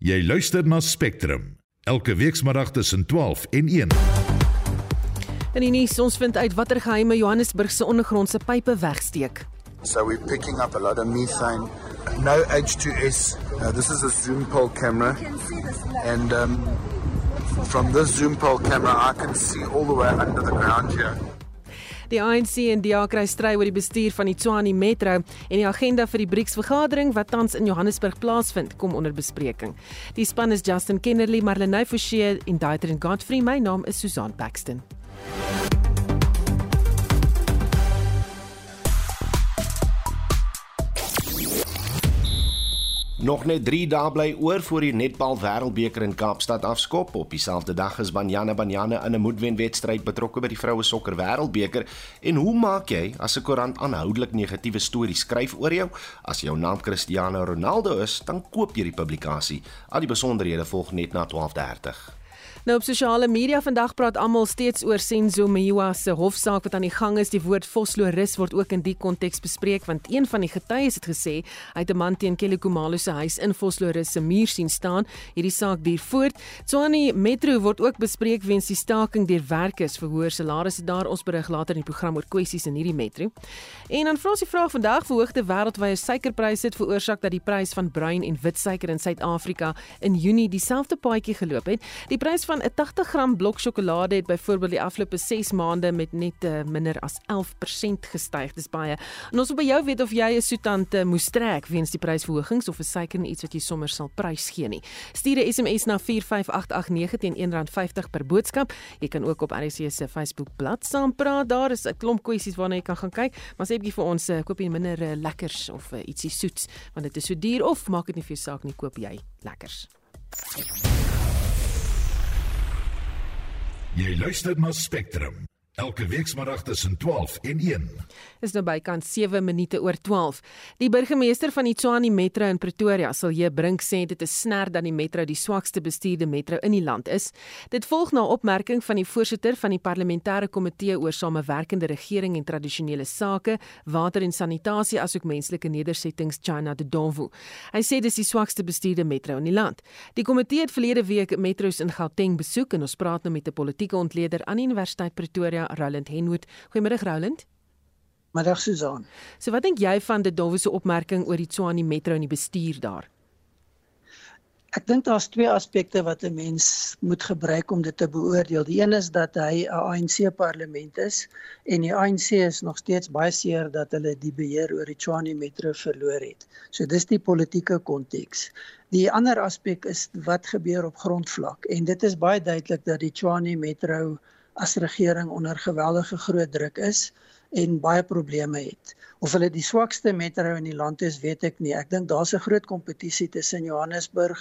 Jy luister na Spectrum elke weekmiddag tussen 12 en 1. In die nuus ons vind uit watter geheime Johannesburg se ondergrondse pype wegsteek. So we're picking up a lot of methane. No H2S. Uh, this is a zoom pole camera. And um, from this zoom pole camera, I can see all the way under the ground here. Die ANC en DA kry stry oor die bestuur van die Tshwane Metro en die agenda vir die BRICS vergadering wat tans in Johannesburg plaasvind kom onder bespreking. Die span is Justin Kennerly, Marlenae Forsie en Daitrin Godfrey. My naam is Susan Paxton. Nog net 3 dae bly oor voor die netbal wêreldbeker in Kaapstad afskop. Op dieselfde dag is Banyana Banyana in 'n moedwenwedstryd betrokke by die vroue sokker wêreldbeker. En hoe maak jy as 'n koerant aanhoudelik negatiewe stories skryf oor jou? As jou naam Cristiano Ronaldo is, dan koop jy die publikasie. Al die besonderhede volg net na 12:30. Nou op sosiale media vandag praat almal steeds oor Senzo Meyiwa se hofsaak wat aan die gang is. Die woord Vosloorus word ook in die konteks bespreek want een van die getuies het gesê hy het 'n man teen Kelly Kumalo se huis in Vosloorus se muur sien staan. Hierdie saak duur voort. Tshwane Metro word ook bespreek weens die staking deur werkers vir hoër salarisse daar. Ons berig later in die program oor kwessies in hierdie metro. En dan vra ons die vraag vandag: verhoogde wêreldwye suikerpryse het veroorsaak dat die prys van bruin en wit suiker in Suid-Afrika in Junie dieselfde paadjie geloop het. Die prys van 'n 80 gram blok sjokolade het byvoorbeeld die afgelope 6 maande met net uh, minder as 11% gestyg. Dis baie. En ons wil by jou weet of jy 'n soetante uh, moes trek weens die prysverhogings of 'n suiker iets wat jy sommer sal prys gee nie. Stuur 'n SMS na 45889 teen R1.50 per boodskap. Jy kan ook op RC se Facebook bladsy saampraat. Daar is 'n klomp kwessies waarna jy kan gaan kyk. Maar sê bietjie vir ons, uh, koop jy minder uh, lekkers of uh, ietsie soets want dit is so duur of maak dit nie vir jou saak nie, koop jy lekkers. Jy luister na Spectrum elke weekmiddag tussen 12 en 1. Is nou bykans 7 minute oor 12. Die burgemeester van Tshwane Metro in Pretoria, Silje Brink, sê dit is sner dat die metro die swakste bestuurde metro in die land is. Dit volg na opmerking van die voorsitter van die parlementêre komitee oor samewerkende regering en tradisionele sake, water en sanitasie asook menslike nedersettings, China de Donvu. Hy sê dis die swakste bestuurde metro in die land. Die komitee het verlede week metros in Gauteng besoek en ons praat nou met 'n politieke ontleder aan Universiteit Pretoria Roland Henwood. Goeiemôre Roland. Middag Susan. So wat dink jy van die Dawes se opmerking oor die Tshwane Metro en die bestuur daar? Ek dink daar's twee aspekte wat 'n mens moet gebruik om dit te beoordeel. Die een is dat hy 'n ANC parlement is en die ANC is nog steeds baie seer dat hulle die beheer oor die Tshwane Metro verloor het. So dis die politieke konteks. Die ander aspek is wat gebeur op grondvlak en dit is baie duidelik dat die Tshwane Metro as regering onder geweldige groot druk is en baie probleme het. Of hulle die swakste metro in die land is, weet ek nie. Ek dink daar's 'n groot kompetisie tussen Johannesburg,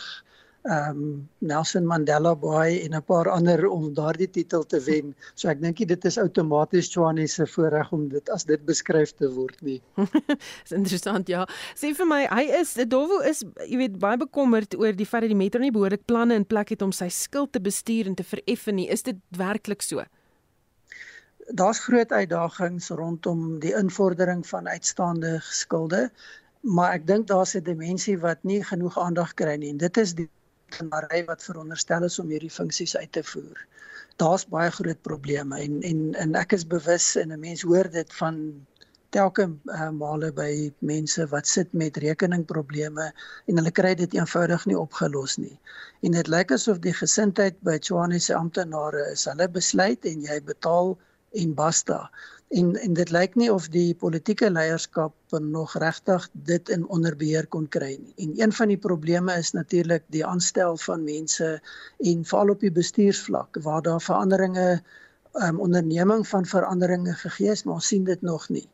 ehm um, Nelson Mandela Bay en 'n paar ander om daardie titel te wen. So ek dink dit is outomaties Tshwane se voorreg om dit as dit beskryf te word nie. Dis interessant ja. Sê vir my, hy is Dovo is jy weet baie bekommerd oor die feit dat die metro nie behoorlik planne in plek het om sy skuld te bestuur en te vereffen nie. Is dit werklik so? Daar's groot uitdagings rondom die invordering van uitstaande skulde, maar ek dink daar's 'n dimensie wat nie genoeg aandag kry nie en dit is die kunary wat veronderstel is om hierdie funksies uit te voer. Daar's baie groot probleme en en en ek is bewus en 'n mens hoor dit van telke uh, male by mense wat sit met rekeningprobleme en hulle kry dit eenvoudig nie opgelos nie. En dit lyk asof die gesindheid by Tshwane se amptenare is, hulle besluit en jy betaal en basta en en dit lyk nie of die politieke leierskap nog regtig dit in onder beheer kon kry nie. En een van die probleme is natuurlik die aanstel van mense en veral op die bestuursvlak waar daar veranderinge um, onderneming van veranderinge gegee is, maar ons sien dit nog nie.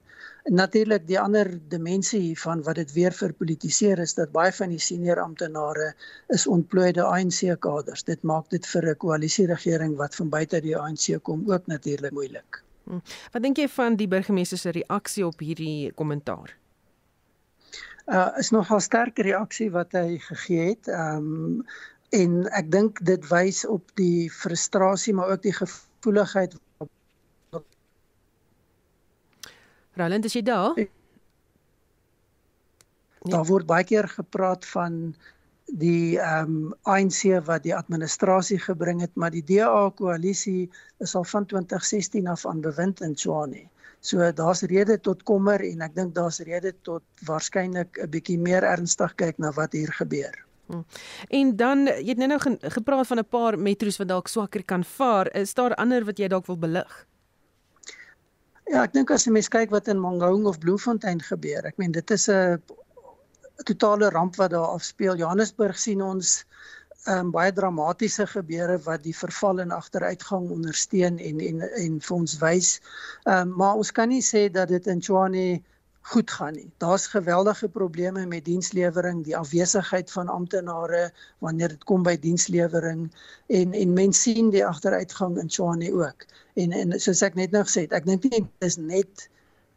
Natuurlik die ander dimensie hiervan wat dit weer verpolitiseer is dat baie van die senior amptenare is ontplooide ANC kaders. Dit maak dit vir 'n koalisieregering wat van buite die ANC kom ook natuurlik moeilik. Hm. Wat dink jy van die burgemeester se reaksie op hierdie kommentaar? Uh is nogal sterk reaksie wat hy gegee het. Ehm um, en ek dink dit wys op die frustrasie maar ook die gevoeligheid. Roland, is jy daar? Daar word baie keer gepraat van die ehm um, ANC wat die administrasie gebring het, maar die DA koalisie is al van 2016 af aan bewind in Tshwane. So daar's rede tot kommer en ek dink daar's rede tot waarskynlik 'n bietjie meer ernstig kyk na wat hier gebeur. Hmm. En dan jy het nou nou gepraat van 'n paar metro's wat dalk swakker kan vaar. Is daar ander wat jy dalk wil belig? Ja, ek dink as jy mens kyk wat in Mangaung of Bloemfontein gebeur, ek meen dit is 'n totale ramp wat daar afspeel. Johannesburg sien ons um, baie dramatiese gebeure wat die verval en agteruitgang ondersteun en en en vir ons wys. Um, maar ons kan nie sê dat dit in Tshwane goed gaan nie. Daar's geweldige probleme met dienslewering, die afwesigheid van amptenare wanneer dit kom by dienslewering en en mense sien die agteruitgang in Tshwane ook. En en soos ek net nou gesê het, ek dink nie dit is net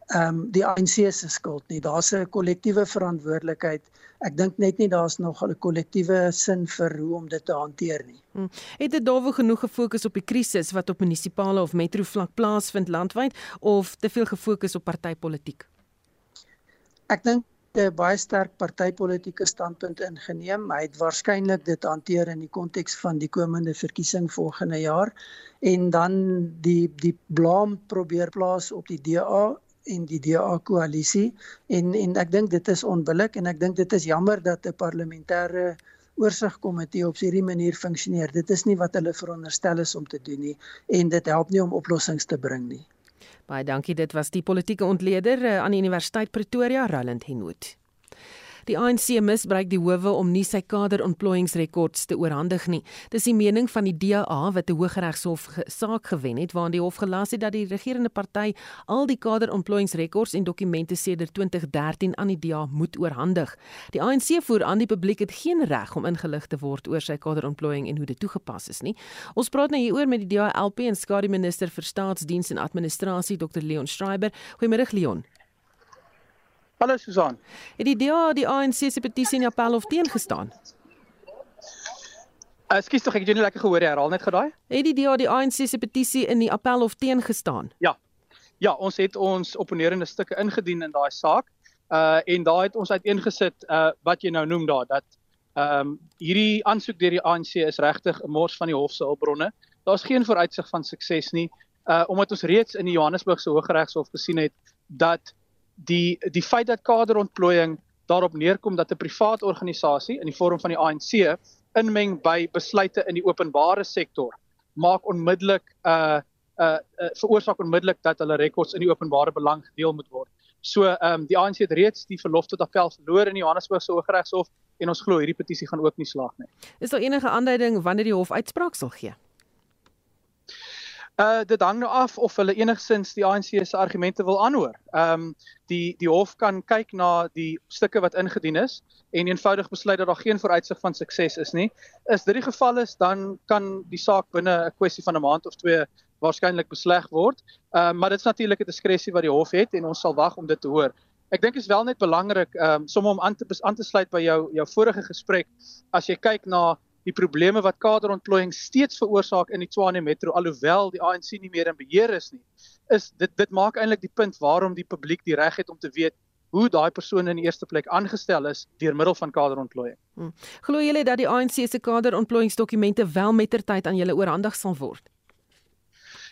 ehm um, die ANC se skuld nie. Daar's 'n kollektiewe verantwoordelikheid. Ek dink net nie daar's nog 'n kollektiewe sin vir hoe om dit te hanteer nie. Hmm. Het dit daaroor genoeg gefokus op die krisis wat op munisipale of metro vlak plaasvind landwyd of te veel gefokus op partytetiek? Ek dink 'n baie sterk partytetiese standpunt ingeneem. Hy het waarskynlik dit hanteer in die konteks van die komende verkiesing volgende jaar en dan die die blame probeer plaas op die DA en die DA koalisie en en ek dink dit is onbillik en ek dink dit is jammer dat 'n parlementêre oorsigkomitee op hierdie manier funksioneer. Dit is nie wat hulle veronderstel is om te doen nie en dit help nie om oplossings te bring nie. Baie dankie. Dit was die politieke ontleder eh, aan die Universiteit Pretoria, Roland Henwood. Die ANC misbruik die howe om nie sy kaderontplooiingsrekords te oorhandig nie. Dis die mening van die DA wat 'n Hooggeregshof saak gewen het waarin die hof gelas het dat die regerende party al die kaderontplooiingsrekords en dokumente sedert 2013 aan die DA moet oorhandig. Die ANC voer aan die publiek het geen reg om ingelig te word oor sy kaderontplooiing en hoe dit toegepas is nie. Ons praat nou hieroor met die DA LP en skadu minister vir staatsdiens en administrasie Dr Leon Schreiber. Goeiemôre Leon. Hallo Susan. Het die DA die ANC se petisie in appel of teen gestaan? Ekskuus tog ek het jou nie lekker gehoor nie. Herhaal net gou daai. Het die DA die ANC se petisie in die appel of teen gestaan? Ja. Ja, ons het ons opponerende stukke ingedien in daai saak. Uh en daai het ons uiteengesit uh wat jy nou noem daar dat ehm um, hierdie aansoek deur die ANC is regtig 'n mors van die hof se hulpbronne. Daar's geen vooruitsig van sukses nie. Uh omdat ons reeds in die Johannesburgse Hooggeregshof gesien het dat die die feit dat kaderontplooiing daarop neerkom dat 'n privaat organisasie in die vorm van die ANC inmeng by besluite in die openbare sektor maak onmiddellik 'n uh, 'n uh, uh, veroorsaak onmiddellik dat hulle rekords in die openbare belang gedeel moet word. So ehm um, die ANC het reeds die verlof tot appel verloor in die Johannesburgse Hooggeregshof en ons glo hierdie petisie gaan ook nie slaag nie. Is daar enige aanduiding wanneer die hof uitspraak sal gee? Uh dit hang nou af of hulle enigsins die ANC se argumente wil aanhoor. Ehm um, die die hof kan kyk na die stukke wat ingedien is en eenvoudig besluit dat daar geen vooruitsig van sukses is nie. Is dit die geval is dan kan die saak binne 'n kwessie van 'n maand of twee waarskynlik besleg word. Ehm um, maar dit is natuurlik 'n diskresie wat die hof het en ons sal wag om dit te hoor. Ek dink is wel net belangrik ehm um, sommer om aan te aan te sluit by jou jou vorige gesprek as jy kyk na die probleme wat kaderontplooiing steeds veroorsaak in die Tshwane Metro alhoewel die ANC nie meer in beheer is nie is dit dit maak eintlik die punt waarom die publiek die reg het om te weet hoe daai persoon in die eerste plek aangestel is deur middel van kaderontplooiing. Hmm. Glo julle dat die ANC se kaderontplooiingsdokumente wel mettertyd aan julle oorhandig sal word?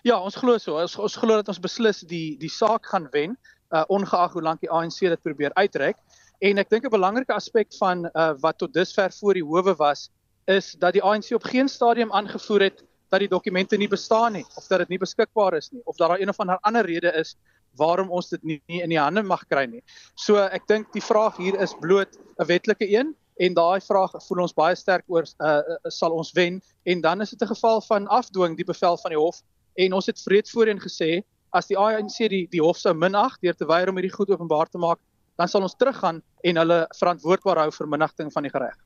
Ja, ons glo so. Ons ons glo dat ons beslis die die saak gaan wen, uh, ongeag hoe lank die ANC dit probeer uitreik. En ek dink 'n belangrike aspek van uh, wat tot dusver voor die howe was, is dat die ANC op geen stadium aangevoer het dat die dokumente nie bestaan nie of dat dit nie beskikbaar is nie of dat daar een of ander rede is waarom ons dit nie, nie in die hande mag kry nie. So ek dink die vraag hier is bloot 'n wetlike een en daai vraag voel ons baie sterk oor uh, sal ons wen en dan is dit 'n geval van afdwing die bevel van die hof en ons het vreed voorheen gesê as die ANC die die hof sou minag deur te weier om hierdie goed openbaar te maak dan sal ons teruggaan en hulle verantwoordbaar hou vir minnigting van die gereg.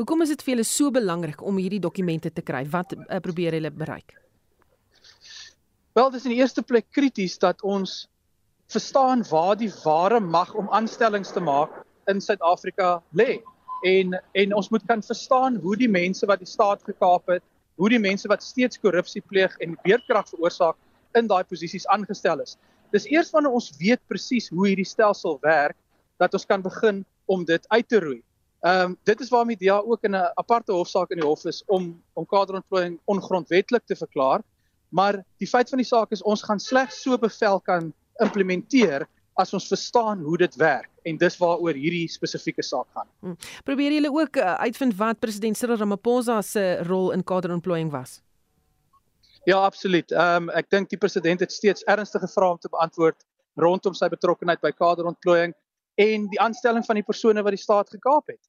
Hoekom is dit vir julle so belangrik om hierdie dokumente te kry? Wat uh, probeer julle bereik? Wel, dis in die eerste plek krities dat ons verstaan waar die ware mag om aanstellings te maak in Suid-Afrika lê. En en ons moet kan verstaan hoe die mense wat die staat gekaap het, hoe die mense wat steeds korrupsie pleeg en beerdkrag veroorsaak in daai posisies aangestel is. Dis eers wanneer ons weet presies hoe hierdie stelsel werk dat ons kan begin om dit uit te roei. Ehm um, dit is waarom die DA ook in 'n aparte hofsaak in die hof is om om kaderontplooiing ongrondwettig te verklaar. Maar die feit van die saak is ons gaan slegs so bevel kan implementeer as ons verstaan hoe dit werk en dis waaroor hierdie spesifieke saak gaan. Hmm. Probeer julle ook uh, uitvind wat president Cyril Ramaphosa se rol in kaderontplooiing was? Ja, absoluut. Ehm um, ek dink die president het steeds ernstige vrae om te beantwoord rondom sy betrokkeheid by kaderontplooiing en die aanstelling van die persone wat die staat gekaap het.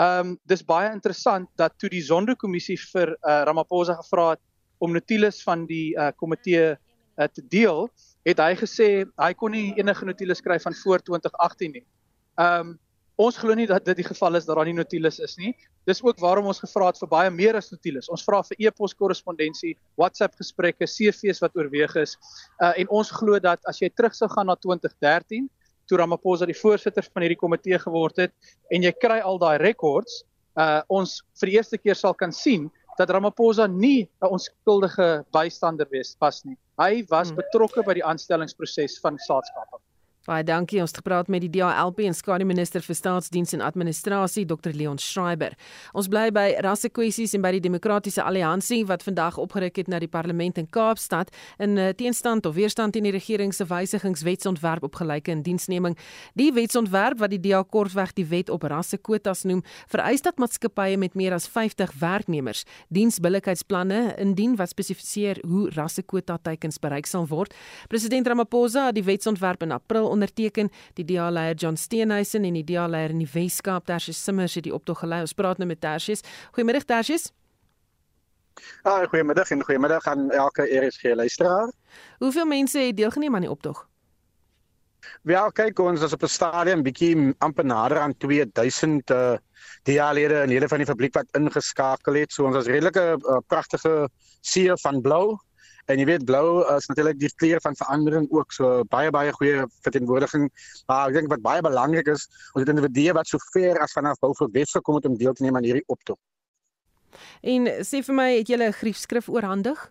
Ehm um, dis baie interessant dat toe die Zondo-kommissie vir uh, Ramaphosa gevra het om notules van die uh, komitee uh, te deel, het hy gesê hy kon nie enige notules skryf van voor 2018 nie. Ehm um, ons glo nie dat dit die geval is dat daar nie notules is nie. Dis ook waarom ons gevra het vir baie meer as notules. Ons vra vir e-pos korrespondensie, WhatsApp gesprekke, CV's wat oorweeg is. Uh, en ons glo dat as jy terug sou gaan na 2013 toe Ramaphosa die voorsitter van hierdie komitee geword het en jy kry al daai records, uh ons vir die eerste keer sal kan sien dat Ramaphosa nie 'n onskuldige bystander was pas nie. Hy was hmm. betrokke by die aanstellingsproses van staatskaping. Baie dankie. Ons het gepraat met die DALP en skare minister vir staatsdiens en administrasie Dr Leon Schreiber. Ons bly by rassekwessies en by die Demokratiese Alliansie wat vandag opgeruk het na die parlement in Kaapstad in uh, teenstand of weerstand teen die regering se wysigingswetsontwerp op gelyke indiensneming. Die wetsontwerp wat die DA kortweg die wet op rassekwotas noem, vereis dat maatskappye met meer as 50 werknemers diensbillikheidsplanne indien wat spesifiseer hoe rassekwota teikens bereik sal word. President Ramaphosa het die wetsontwerp in April onderteken. Die DA-leier John Steenhuisen en die DA-leier in die Wes-Kaap, Tersius Simmers, het die optog gelei. Ons praat nou met Tersius. Goeiemiddag Tersius. Ah, goeiemiddag en goeiemiddag aan elke RSG luisteraar. Hoeveel mense het deelgeneem aan die optog? Wel, kyk ons as op 'n stadium bietjie amper nader aan 2000 uh, DA-lede en hele van die publiek wat ingeskakel het. So ons was redelike uh, pragtige see van blou. En jy weet blou is natuurlik die kleur van verandering ook so baie baie goeie verteenwoordiging. Maar ek dink wat baie belangrik is, ons het individue wat so ver as vanaf Beaufort Wes gekom het om deel te neem aan hierdie optog. En sê vir my, het jy 'n griefskrif oorhandig?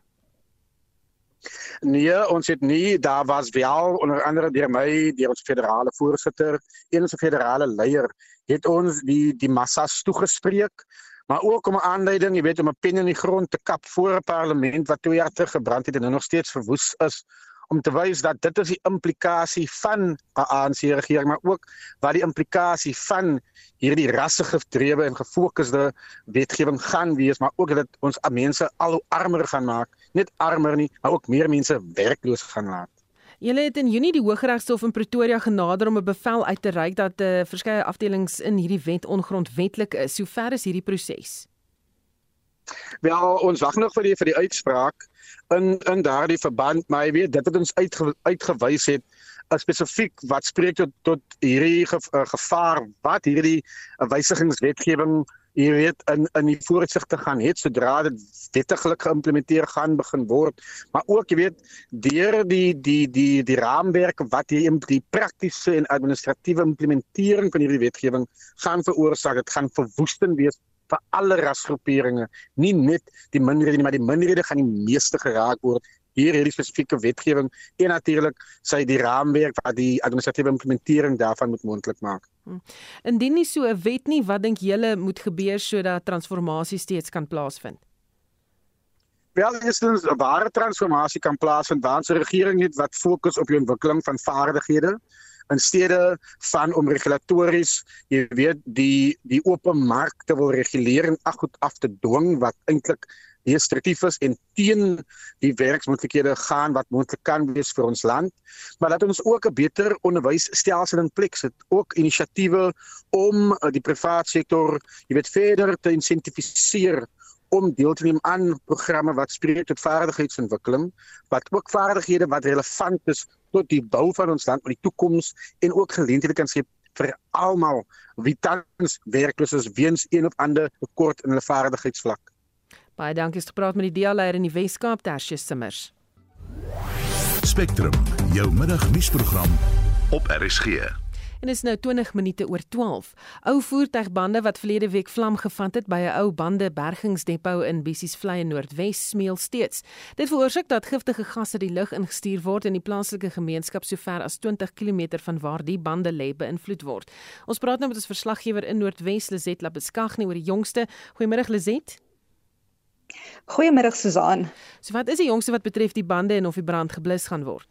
Nee, ons het nie, daar was wel onder andere deur my, deur ons federale voorsitter, een ons federale leier, het ons die die massas toegespreek maar ook om 'n aanleiding, jy weet, om 'n pen in die grond te kap voor 'n parlement wat 2 jaar terug gebrand het en nou nog steeds verwoes is om te wys dat dit is die implikasie van 'n ANC regering maar ook wat die implikasie van hierdie rassegedrewe en gefokusde wetgewing gaan wees maar ook dat ons mense al hoe armer gaan maak net armer nie maar ook meer mense werkloos gaan laat Julle het in Junie die Hooggeregshof in Pretoria genader om 'n bevel uit te reik dat uh, verskeie afdelings in hierdie wet ongrondwettig is. Hoe ver is hierdie proses? Wel, ons wag nog vir die vir die uitspraak in in daardie verband, maar jy weet dit wat ons uitge, uitgewys het spesifiek wat spreek tot tot hierdie ge, uh, gevaar wat hierdie uh, wysigingswetgewing jy weet in in die vooruitsig te gaan het sodra dit wettiglik geïmplementeer gaan begin word. Maar ook jy weet deur die die die die raamwerk wat in die praktiese en administratiewe implementering van hierdie wetgewing gaan veroorsaak dit gaan verwoestend wees vir alle rasgroeperinge. Nie net die minderhede nie maar die minderhede gaan die meeste geraak word hier hierdie spesifieke wetgewing en natuurlik sy die raamwerk wat die administratiewe implementering daarvan moet moontlik maak. Hm. Indien nie so 'n wet nie, wat dink julle moet gebeur sodat transformasie steeds kan plaasvind? Wel, eerstens 'n ware transformasie kan plaasvind waar 'n regering het wat fokus op die ontwikkeling van vaardighede in steede van om regulatories, jy weet, die die oop markte wil reguleer en ag goed af te dwing wat eintlik restriktief is en teen die werksmoontlikhede gaan wat moontlik kan wees vir ons land. Maar dat ons ook 'n beter onderwysstelsel in plek sit, ook inisiatiewe om uh, die private sektor, jy weet, verder te insentifiseer om deel te neem aan programme wat spreek tot vaardigheidsontwikkeling, wat ook vaardighede wat relevant is tot die bou van ons land in die toekoms en ook geleenthede kan skep vir almal wie tans werkloos is weens een of ander tekort in hulle vaardigheidsvlak. Baie dankie het gepraat met die dialeier in die Weskaap Tersie Simmers. Spectrum, jou middagnuusprogram op RSG. en is nou 20 minute oor 12. Ou voertuigbande wat verlede week vlam gevat het by 'n ou bande bergingsdepot in Bissies Vlei in Noordwes smeel steeds. Dit veroorsaak dat giftige gasse die lug ingestuur word en die plaaslike gemeenskap sover as 20 km van waar die bande lê beïnvloed word. Ons praat nou met ons verslaggewer in Noordwes Lizet Labeskagni oor die jongste. Goeiemôre Lizet. Goeiemôre Susan. So wat is die jongste wat betref die bande en of die brand geblus gaan word?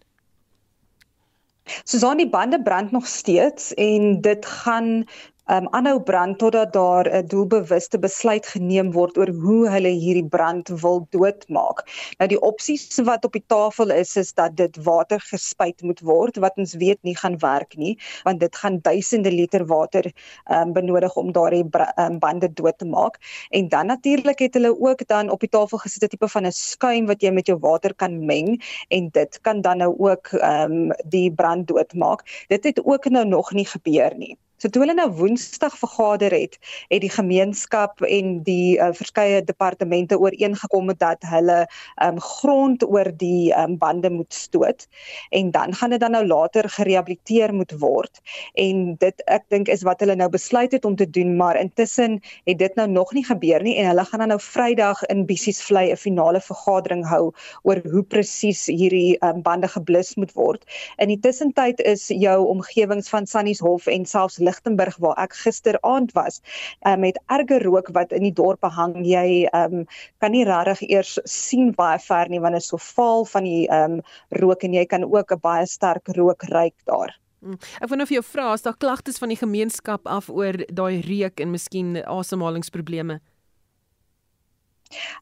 Susan die bande brand nog steeds en dit gaan um aanhou brand totdat daar 'n doelbewuste besluit geneem word oor hoe hulle hierdie brand wil doodmaak. Nou die opsies wat op die tafel is is dat dit water gespuit moet word wat ons weet nie gaan werk nie want dit gaan duisende liter water um benodig om daardie um, bande dood te maak. En dan natuurlik het hulle ook dan op die tafel gesit 'n tipe van 'n skuim wat jy met jou water kan meng en dit kan dan nou ook um die brand doodmaak. Dit het ook nou nog nie gebeur nie. So toe hulle nou Woensdag vergader het, het die gemeenskap en die uh, verskeie departemente ooreengekom dat hulle um, grond oor die um, bande moet stoot en dan gaan dit dan nou later gerehabiliteer moet word. En dit ek dink is wat hulle nou besluit het om te doen, maar intussen het dit nou nog nie gebeur nie en hulle gaan dan nou Vrydag in Bissies Vlei 'n finale vergadering hou oor hoe presies hierdie um, bande geblus moet word. In die tussentyd is jou omgewings van Sannieshof en selfs Lichtenburg waar ek gisteraand was uh, met erge rook wat in die dorpe hang. Jy um, kan nie regtig eers sien baie ver nie want dit is so vaal van die um, rook en jy kan ook 'n baie sterk rook ruik daar. Hmm. Ek nou vir jou vra as daar klagtes van die gemeenskap af oor daai reuk en miskien asemhalingsprobleme.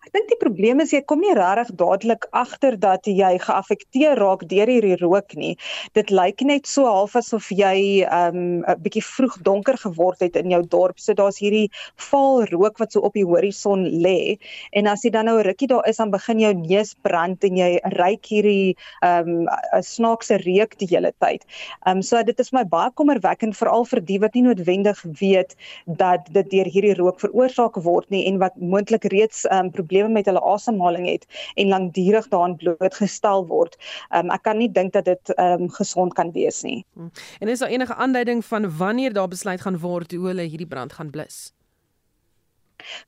Ek dink die probleem is jy kom nie regtig dadelik agter dat jy geaffekteer raak deur hierdie rook nie. Dit lyk net so half asof jy 'n um, bietjie vroeg donker geword het in jou dorp. So daar's hierdie vaal rook wat so op die horison lê en as jy dan nou 'n rukkie daar is dan begin jou neus brand en jy ruik hierdie 'n um, snaakse reuk die hele tyd. Ehm um, so dit is my baie kommerwekkend veral vir die wat nie noodwendig weet dat dit deur hierdie rook veroorsaak word nie en wat moontlik reeds um, um, probleme met hulle asemhaling het en lankdurig daaraan blootgestel word. Um, ek kan nie dink dat dit um, gesond kan wees nie. Hm. En is daar enige aanduiding van wanneer daar besluit gaan word hoe hulle hierdie brand gaan blus?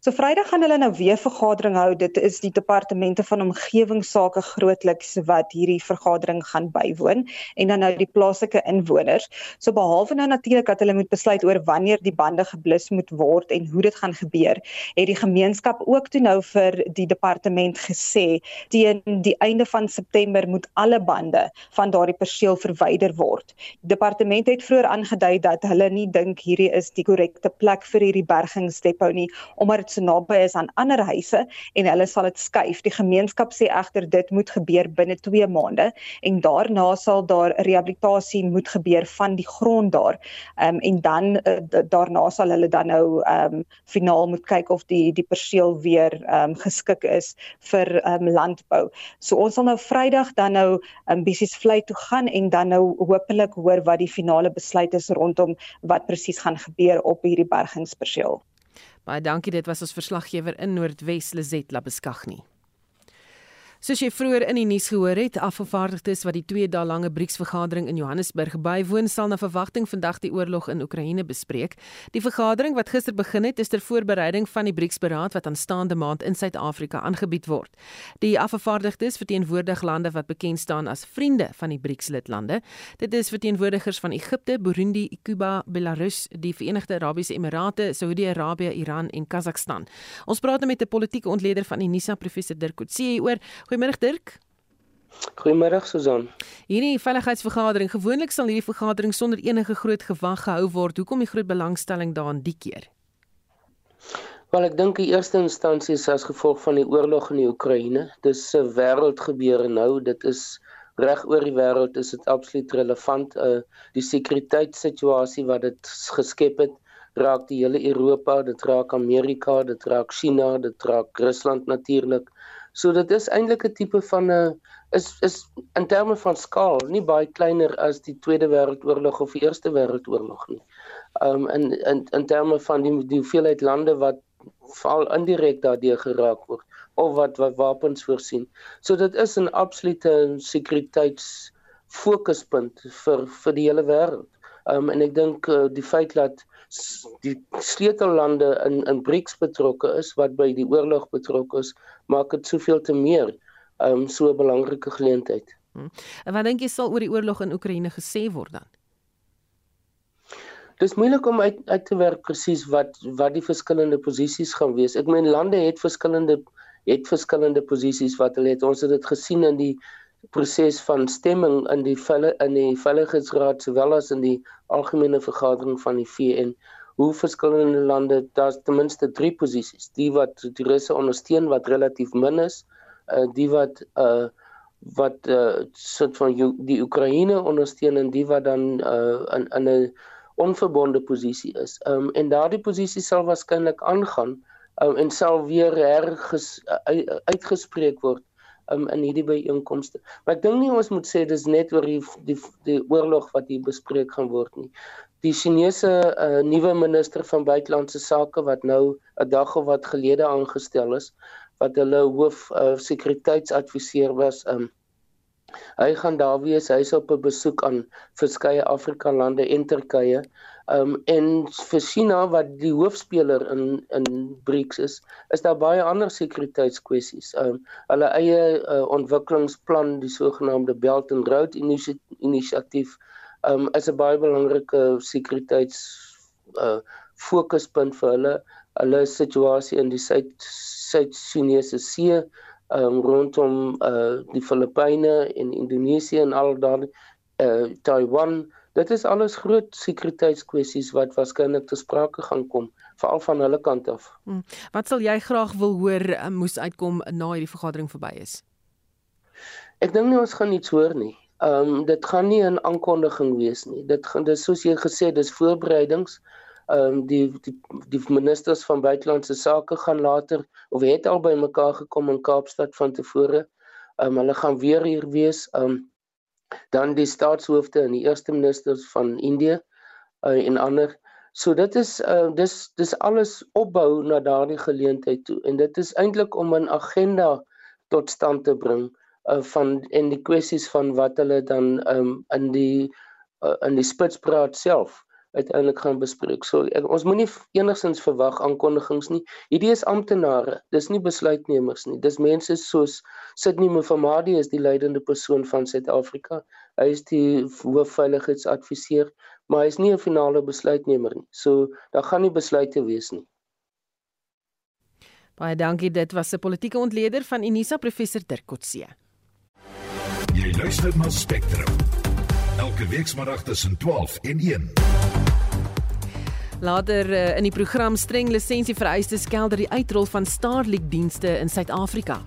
So Vrydag gaan hulle nou weer vergadering hou. Dit is die departemente van omgewingsake grootliks wat hierdie vergadering gaan bywoon en dan nou die plaaslike inwoners. So behalwe nou natuurlik dat hulle moet besluit oor wanneer die bande geblus moet word en hoe dit gaan gebeur, het die gemeenskap ook toe nou vir die departement gesê teen die einde van September moet alle bande van daardie perseel verwyder word. Die departement het vroeër aangedui dat hulle nie dink hierdie is die korrekte plek vir hierdie bergingsdepot nie omdat dit so naby is aan ander huise en hulle sal dit skuif. Die gemeenskap sê egter dit moet gebeur binne 2 maande en daarna sal daar rehabilitasie moet gebeur van die grond daar. Ehm um, en dan uh, daarna sal hulle dan nou ehm um, finaal moet kyk of die die perseel weer ehm um, geskik is vir ehm um, landbou. So ons sal nou Vrydag dan nou ehm um, vlei toe gaan en dan nou hopelik hoor wat die finale besluit is rondom wat presies gaan gebeur op hierdie bergingsperseel. Baie dankie, dit was ons verslaggewer in Noordwes Lizet Labeskagni. Soos jy vroeër in die nuus gehoor het, afgevaardigdes wat die 2 dae lange BRICS-vergadering in Johannesburg bywoon, sal na verwagting vandag die oorlog in Oekraïne bespreek. Die vergadering wat gister begin het, is ter voorbereiding van die BRICS-beraad wat aanstaande maand in Suid-Afrika aangebied word. Die afgevaardigdes verteenwoordig lande wat bekend staan as vriende van die BRICS-lidlande. Dit is verteenwoordigers van Egipte, Burundi, Kuba, Belarus, die Verenigde Arabiese Emirate, Saudi-Arabië, Iran en Kazakhstan. Ons praat nou met 'n politieke ontleder van Unisa, professor Dirk Coetzee oor Goeiemôre Dirk. Goeiemôre Susan. Hierdie veiligheidsvergadering, gewoonlik sal hierdie vergadering sonder enige groot gewag gehou word. Hoekom die groot belangstelling daarin die keer? Wel ek dink in eerste instansie is as gevolg van die oorlog in die Oekraïne. Dis 'n wêreldgebeure nou. Dit is reg oor die wêreld is dit absoluut relevant. Uh die sekuriteitssituasie wat dit geskep het, raak die hele Europa, dit raak Amerika, dit raak China, dit raak Rusland natuurlik. So dit is eintlik 'n tipe van 'n is is in terme van skaal nie baie kleiner as die Tweede Wêreldoorlog of die Eerste Wêreldoorlog nie. Um in in in terme van die die hoeveelheid lande wat val indirek daardeur geraak word of wat wat wapens voorsien. So dit is 'n absolute sekuriteits fokuspunt vir vir die hele wêreld. Um en ek dink uh, die feit dat die sleutellande in in BRICS betrokke is wat by die oorlog betrokke is, maak dit soveel te meer um so 'n belangrike geleentheid. Hmm. En wat dink jy sal oor die oorlog in Oekraïne gesê word dan? Dis moeilik om uit uit te werk presies wat wat die verskillende posisies gaan wees. Ek meen lande het verskillende het verskillende posisies wat hulle het. Ons het dit gesien in die proses van stemming in die velle in die veiligheidsraad sowel as in die algemene vergadering van die VN hoe verskillende lande daar's ten minste 3 posisies die wat die russe ondersteun wat relatief min is uh, die wat uh, wat uh, soort van die Oekraïne ondersteun en die wat dan uh, in in 'n onverbonde posisie is. Um en daardie posisie sal waarskynlik aangaan um, en sal weer herges uitgespreek word um, in hierdie byeenkomste. Maar ek dink nie ons moet sê dis net oor die die, die oorlog wat hier bespreek gaan word nie. Die Chinese uh, nuwe minister van buitelandse sake wat nou 'n dag of wat gelede aangestel is, wat hulle hoof uh, sekuriteitsadviseur was, um, Hy gaan daar wees. Hy's op 'n besoek aan verskeie Afrika lande en Turkye. Um en vir China wat die hoofspeler in in BRICS is, is daar baie ander sekuriteitskwessies. Um hulle eie uh, ontwikkelingsplan, die sogenaamde Belt and Road inisiatief, um is 'n baie belangrike sekuriteits uh fokuspunt vir hulle. Hulle situasie in die Suid Suid-Chinese See um, rondom uh, die Filippyne en Indonesië en al daardie uh, Taiwan. Dit is alles groot sekuriteitskwessies wat waarskynlik te sprake gaan kom veral van hulle kant af. Hmm. Wat sal jy graag wil hoor uh, moes uitkom na hierdie vergadering verby is? Ek dink nie ons gaan iets hoor nie. Ehm um, dit gaan nie 'n aankondiging wees nie. Dit gaan dis soos jy gesê dis voorbereidings ehm um, die, die die ministers van buitelandse sake gaan later of het al by mekaar gekom in Kaapstad van tevore. Ehm um, hulle gaan weer hier wees. Ehm um, dan die staatshoofde en die eerste ministers van Indië uh, en ander. So dit is uh, dis dis alles opbou na daardie geleentheid toe en dit is eintlik om 'n agenda tot stand te bring uh, van en die kwessies van wat hulle dan um, in die uh, in die spitspraat self uiteindelik gaan bespreek. So ek, ons moenie enigstens verwag aankondigings nie. Hierdie is amptenare, dis nie besluitnemers nie. Dis mense soos Sidney Mufamadi is die leidende persoon van Suid-Afrika. Hy is die hoofveiligheidsadviseur, maar hy is nie 'n finale besluitnemer nie. So daar gaan nie besluite wees nie. Baie dankie. Dit was 'n politieke ontleder van Unisa professor Dirk Kotse. Jy luister na Spectrum. Elke week saterdag tussen 12 en 1. Later uh, in die program streng lisensie vereistes kelder die uitrol van Starlink dienste in Suid-Afrika.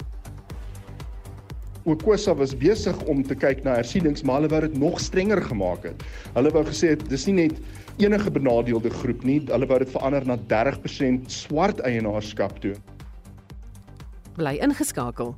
Okosa was besig om te kyk na hersiening, maar hulle wou dit nog strenger gemaak het. Hulle wou gesê het dis nie net enige benadeelde groep nie, hulle wou dit verander na 30% swart eienaarskap toe. Bly ingeskakel.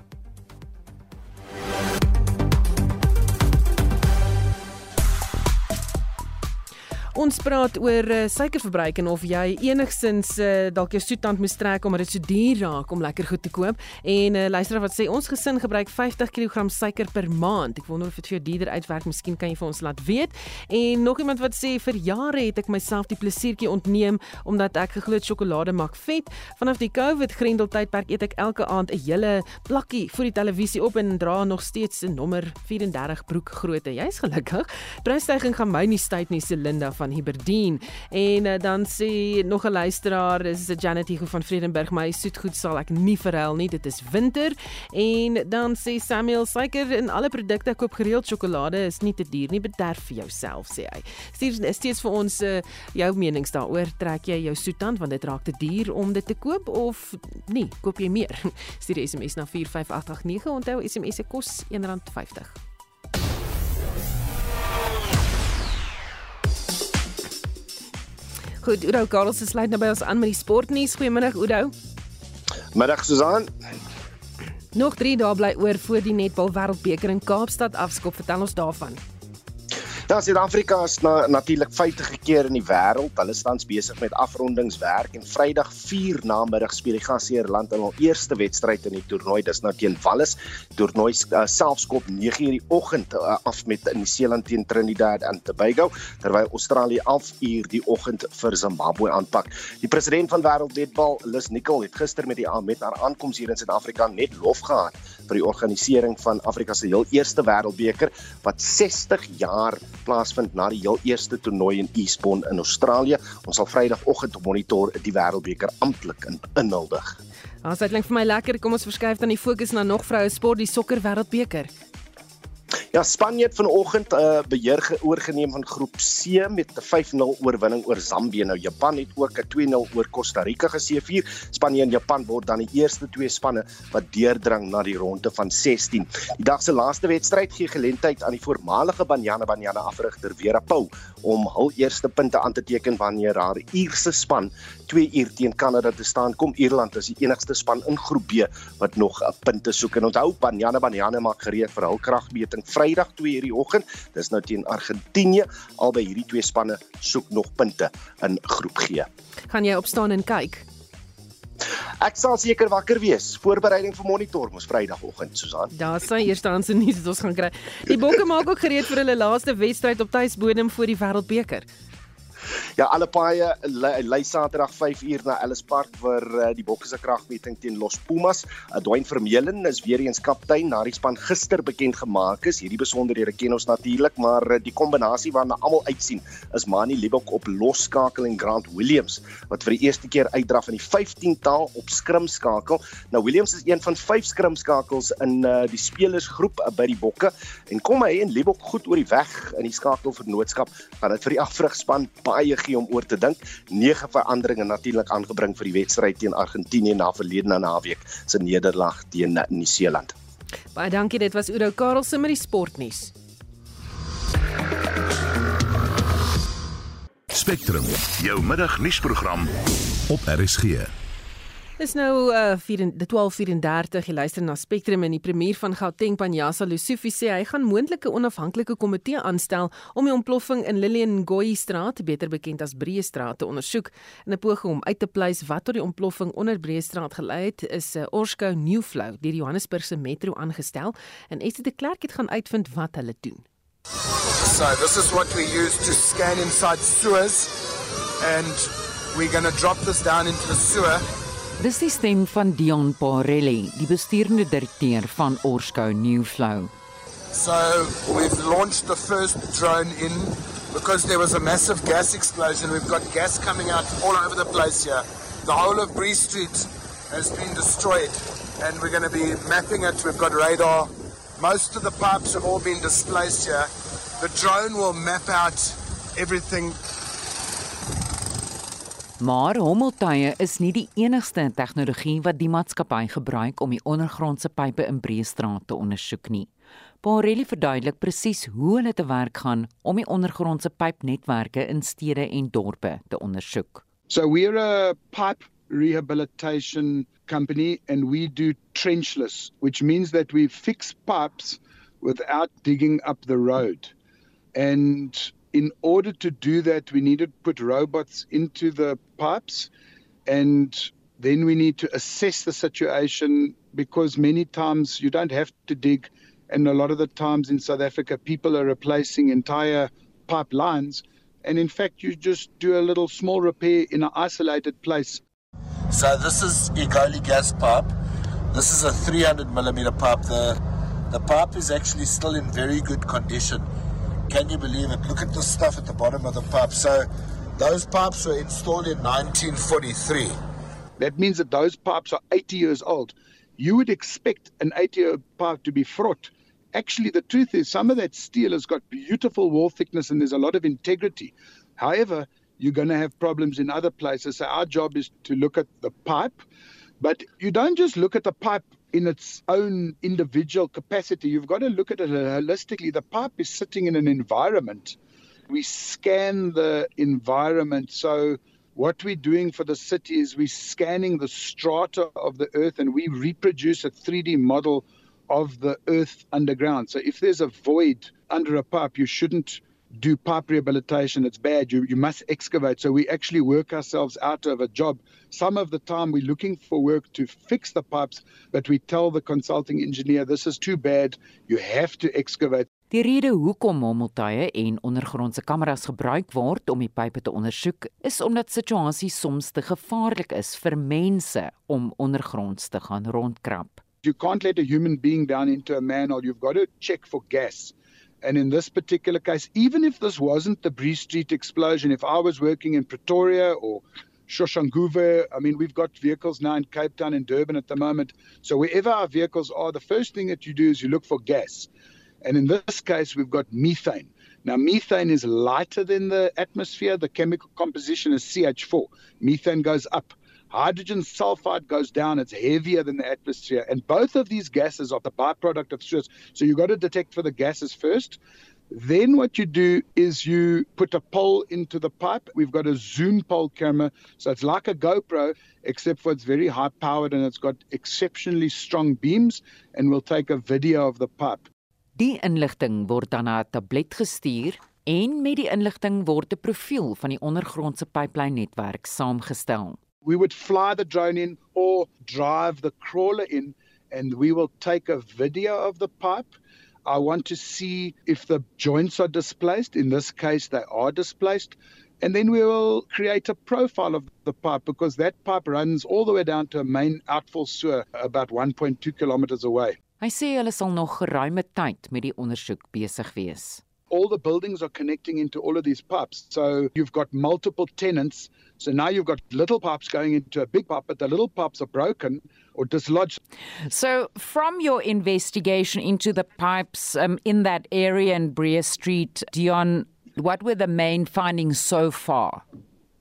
Ons praat oor uh, suikerverbruik en of jy enigsins uh, dalk jou soetand moet trek omdat dit so duur raak om lekker goed te koop. En uh, luister wat sê ons gesin gebruik 50 kg suiker per maand. Ek wonder of dit vir jou duurder uitwerk. Miskien kan jy vir ons laat weet. En nog iemand wat sê vir jare het ek myself die plesiertjie ontneem omdat ek geglo sjokolade maak vet. Vanaf die COVID grendeltydperk eet ek elke aand 'n hele plakkie voor die televisie op en dra nog steeds 'n nommer 34 broek grootte. Jy's gelukkig. Prysstyging gaan my nie stuit nie, Selinda van van Hiberdien. En uh, dan sê nog 'n luisteraar, is Janet Hugo van Vredenburg, my soetgoed sal ek nie verhuil nie, dit is winter. En dan sê Samuel, suiker in alle produkte koop gereeld sjokolade is nie te duur nie, bederf vir jouself, sê hy. Stuur steeds vir ons uh, jou menings daaroor, trek jy jou soetand want dit raak te duur om dit te koop of nie, koop jy meer? Stuur SMS na 45889, onthou SMS se kos R1.50. Goed, Oudo Karls is sluit nou by ons aan met die sportnuus. Goeiemiddag Oudo. Middag Susan. Nog 3 dae bly oor voor die netbal wêreldbeker in Kaapstad afskop. Vertel ons daarvan. Ja, Suid-Afrika is na, natuurlik feite keer in die wêreld. Hulle staan besig met afrondingswerk en Vrydag 4 namiddag speel die gasheerland hulle eerste wedstryd in die toernooi. Dis nou teen Wallis. Toernooi uh, selfskop 9:00 die oggend uh, af met Nieu-Seeland teen Trinidad en Tobago, terwyl Australië 11:00 die oggend vir Zimbabwe aanpak. Die president van Wêreldnetbal, Liz Nicol, het gister met die met haar aankoms hier in Suid-Afrika net lof gehad vir die organisering van Afrika se heel eerste Wêreldbeker wat 60 jaar plaasvind na die heel eerste toernooi in Eastbourne in Australië. Ons sal Vrydagoggend op monitor die Wêreldbeker amptelik in inhuldig. Ons het klink vir my lekker. Kom ons verskuif dan die fokus na nog vroue sport, die sokker Wêreldbeker. Ja, Spanje het vanoggend 'n uh, beheer oorgeneem van groep C met 'n 5-0 oorwinning oor Zambië. Nou Japan het ook 'n 2-0 oor Costa Rica geseëvier. Spanje en Japan word dan die eerste twee spanne wat deurdrang na die ronde van 16. Die dag se laaste wedstryd gee geleentheid aan die voormalige Banyana Banyana afrigter Vera Pauw om hul eerste punte aan te teken wanneer haar Ierse span 2 uur teen Kanada te staan kom. Ierland is die enigste span in groep B wat nog 'n punte soek. En onthou, Banyana Banyana maak gereed vir hul kragmeting Vrydag 2 uur die oggend. Dis nou teen Argentinië. Albei hierdie twee spanne soek nog punte in groep G. Gaan jy opstaan en kyk? Ek sal seker wakker wees. Voorbereiding vir monitor mos Vrydagoggend, Susan. Daar sê eerstehandse nuus wat ons gaan kry. Die Bokke maak ook gereed vir hulle laaste wedstryd op tuisbodem vir die Wêreldbeker. Ja, alle paaie lei Saterdag 5 uur na Ellis Park vir uh, die Bokke se kragmeting teen Los Pumas. Uh, Dwayne Vermeulen is weer eens kaptein na die span gister bekend gemaak is. Hierdie besonderhede ken ons natuurlik, maar uh, die kombinasie waarna almal uitsien is Manny Libok op losskakel en Grant Williams wat vir die eerste keer uitdraf in die 15-taal op skrimskakel. Nou Williams is een van 5 skrimskakels in uh, die spelersgroep uh, by die Bokke en kom hy en Libok goed oor die weg in die skakelvernootskap, gaan dit vir die afrigspan baie gee om oor te dink. Nege veranderinge natuurlik aangebring vir die wedstryd teen Argentinië na verlede naweek se nederlaag teen Nieu-Seeland. Baie dankie, dit was Udo Karelse met die sportnuus. Spectrum, jou middagnuusprogram op RSG. Dis nou uh 12:34 jy luister na Spectrum en die premier van Gauteng Panjasa Lusufi sê hy gaan moontlike onafhanklike komitee aanstel om die ontploffing in Lillian Ngoyi straat, beter bekend as Breë straat, te ondersoek. In 'n poging om uit te pleis wat tot die ontploffing onder Breë straat gelei het, is 'n uh, Orsko Newflow deur die Johannesburgse Metro aangestel en Esie de Klerk het gaan uitvind wat hulle doen. So this is what we use to scan inside sewers and we're going to drop this down into the sewer Dis die stem van Dion Parelli, die besturende direkteur van Orsko Newflow. So, we've launched the first drone in because there was a massive gas explosion. We've got gas coming out all over the place here. The whole of Bree Street has been destroyed and we're going to be mapping it. We've got radar. Most of the pipes have all been displaced here. The drone will map out everything Maar hommeltuie is nie die enigste tegnologie wat die maatskappy gebruik om die ondergrondse pipe in Breestraat te ondersoek nie. Parelli verduidelik presies hoe hulle te werk gaan om die ondergrondse pypnetwerke in stede en dorpe te ondersoek. So we're a pipe rehabilitation company and we do trenchless, which means that we fix pipes without digging up the road. And in order to do that, we need to put robots into the pipes and then we need to assess the situation because many times you don't have to dig. And a lot of the times in South Africa, people are replacing entire pipelines. And in fact, you just do a little small repair in an isolated place. So this is Egoli gas pipe. This is a 300 millimeter pipe. The, the pipe is actually still in very good condition. Can you believe it? Look at the stuff at the bottom of the pipe. So those pipes were installed in 1943. That means that those pipes are 80 years old. You would expect an 80 year pipe to be fraught. Actually, the truth is, some of that steel has got beautiful wall thickness and there's a lot of integrity. However, you're going to have problems in other places. So, our job is to look at the pipe, but you don't just look at the pipe in its own individual capacity. You've got to look at it holistically. The pipe is sitting in an environment. We scan the environment. So, what we're doing for the city is we're scanning the strata of the earth and we reproduce a 3D model of the earth underground. So, if there's a void under a pipe, you shouldn't do pipe rehabilitation. It's bad. You, you must excavate. So we actually work ourselves out of a job. Some of the time we're looking for work to fix the pipes, but we tell the consulting engineer, this is too bad. You have to excavate. Die rede hoekom hommeltuie en ondergrondse kameras gebruik word om die pype te ondersoek, is omdat situasies soms te gevaarlik is vir mense om ondergronds te gaan rondkrap. You can't let a human being down into a manhole. You've got to check for gas. And in this particular case, even if this wasn't the Bree Street explosion, if I was working in Pretoria or Shoshanguve, I mean, we've got vehicles now in Cape Town and Durban at the moment. So wherever our vehicles are, the first thing that you do is you look for gas. And in this case, we've got methane. Now, methane is lighter than the atmosphere. The chemical composition is CH4. Methane goes up. Hydrogen sulfide goes down. It's heavier than the atmosphere. And both of these gases are the byproduct of stress. So you've got to detect for the gases first. Then what you do is you put a pole into the pipe. We've got a zoom pole camera. So it's like a GoPro, except for it's very high powered and it's got exceptionally strong beams. And we'll take a video of the pipe. Die inligting word dan na 'n tablet gestuur en met die inligting word 'n profiel van die ondergrondse pyplyn-netwerk saamgestel. We would fly the drone in or drive the crawler in and we will take a video of the pipe. I want to see if the joints are displaced. In this case, they are displaced. And then we will create a profile of the pipe because that pipe runs all the way down to a main outfall sewer about 1.2 kilometers away. Hy sê hulle sal nog geruime tyd met die ondersoek besig wees. All the buildings are connecting into all of these pipes. So you've got multiple tenants. So now you've got little pipes going into a big pipe, but the little pipes are broken or dislodged. So, from your investigation into the pipes um, in that area in Brea Street, Dion, what were the main findings so far?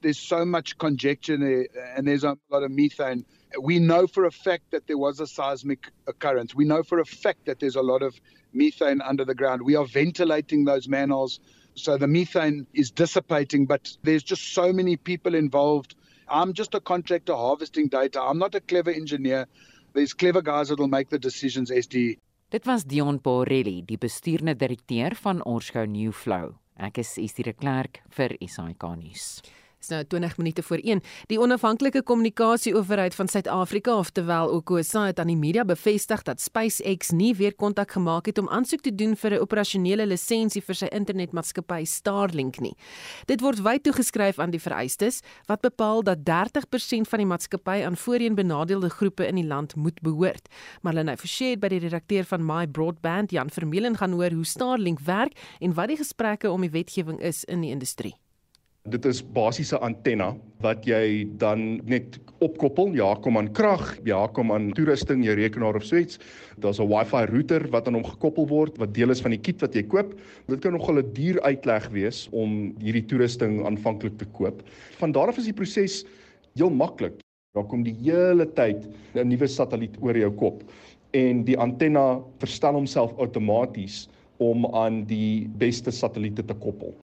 There's so much conjecture there, and there's a lot of methane we know for a fact that there was a seismic occurrence. We know for a fact that there's a lot of methane under the ground. We are ventilating those manholes, so the methane is dissipating, but there's just so many people involved. I'm just a contractor harvesting data. I'm not a clever engineer. There's clever guys that'll make the decisions, SD. Dit was Dion Borelli, die bestuurende direkteur van Orsco New Flow. Ek is Estie de Klerk vir SAK nuus. Dis nou 20 minute voor 1. Die onafhanklike kommunikasieowerheid van Suid-Afrika, oftewel Okosa, het aan die media bevestig dat SpaceX nie weer kontak gemaak het om aansoek te doen vir 'n operasionele lisensie vir sy internetmaatskappy Starlink nie. Dit word wyd toegeskryf aan die vereistes wat bepaal dat 30% van die maatskappy aan voorheen benadeelde groepe in die land moet behoort. Marlene Forshey by die redakteur van My Broadband, Jan Vermeulen gaan hoor hoe Starlink werk en wat die gesprekke om die wetgewing is in die industrie. Dit is basiese antenna wat jy dan net opkoppel. Ja, kom aan krag, ja, kom aan toerusting, jou rekenaar of so iets. Daar's 'n Wi-Fi router wat aan hom gekoppel word wat deel is van die kit wat jy koop. Dit kan nogal 'n duur uitleg wees om hierdie toerusting aanvanklik te koop. Van daar af is die proses heel maklik. Daar kom die hele tyd 'n nuwe satelliet oor jou kop en die antenna verstel homself outomaties om aan die beste satelliete te koppel.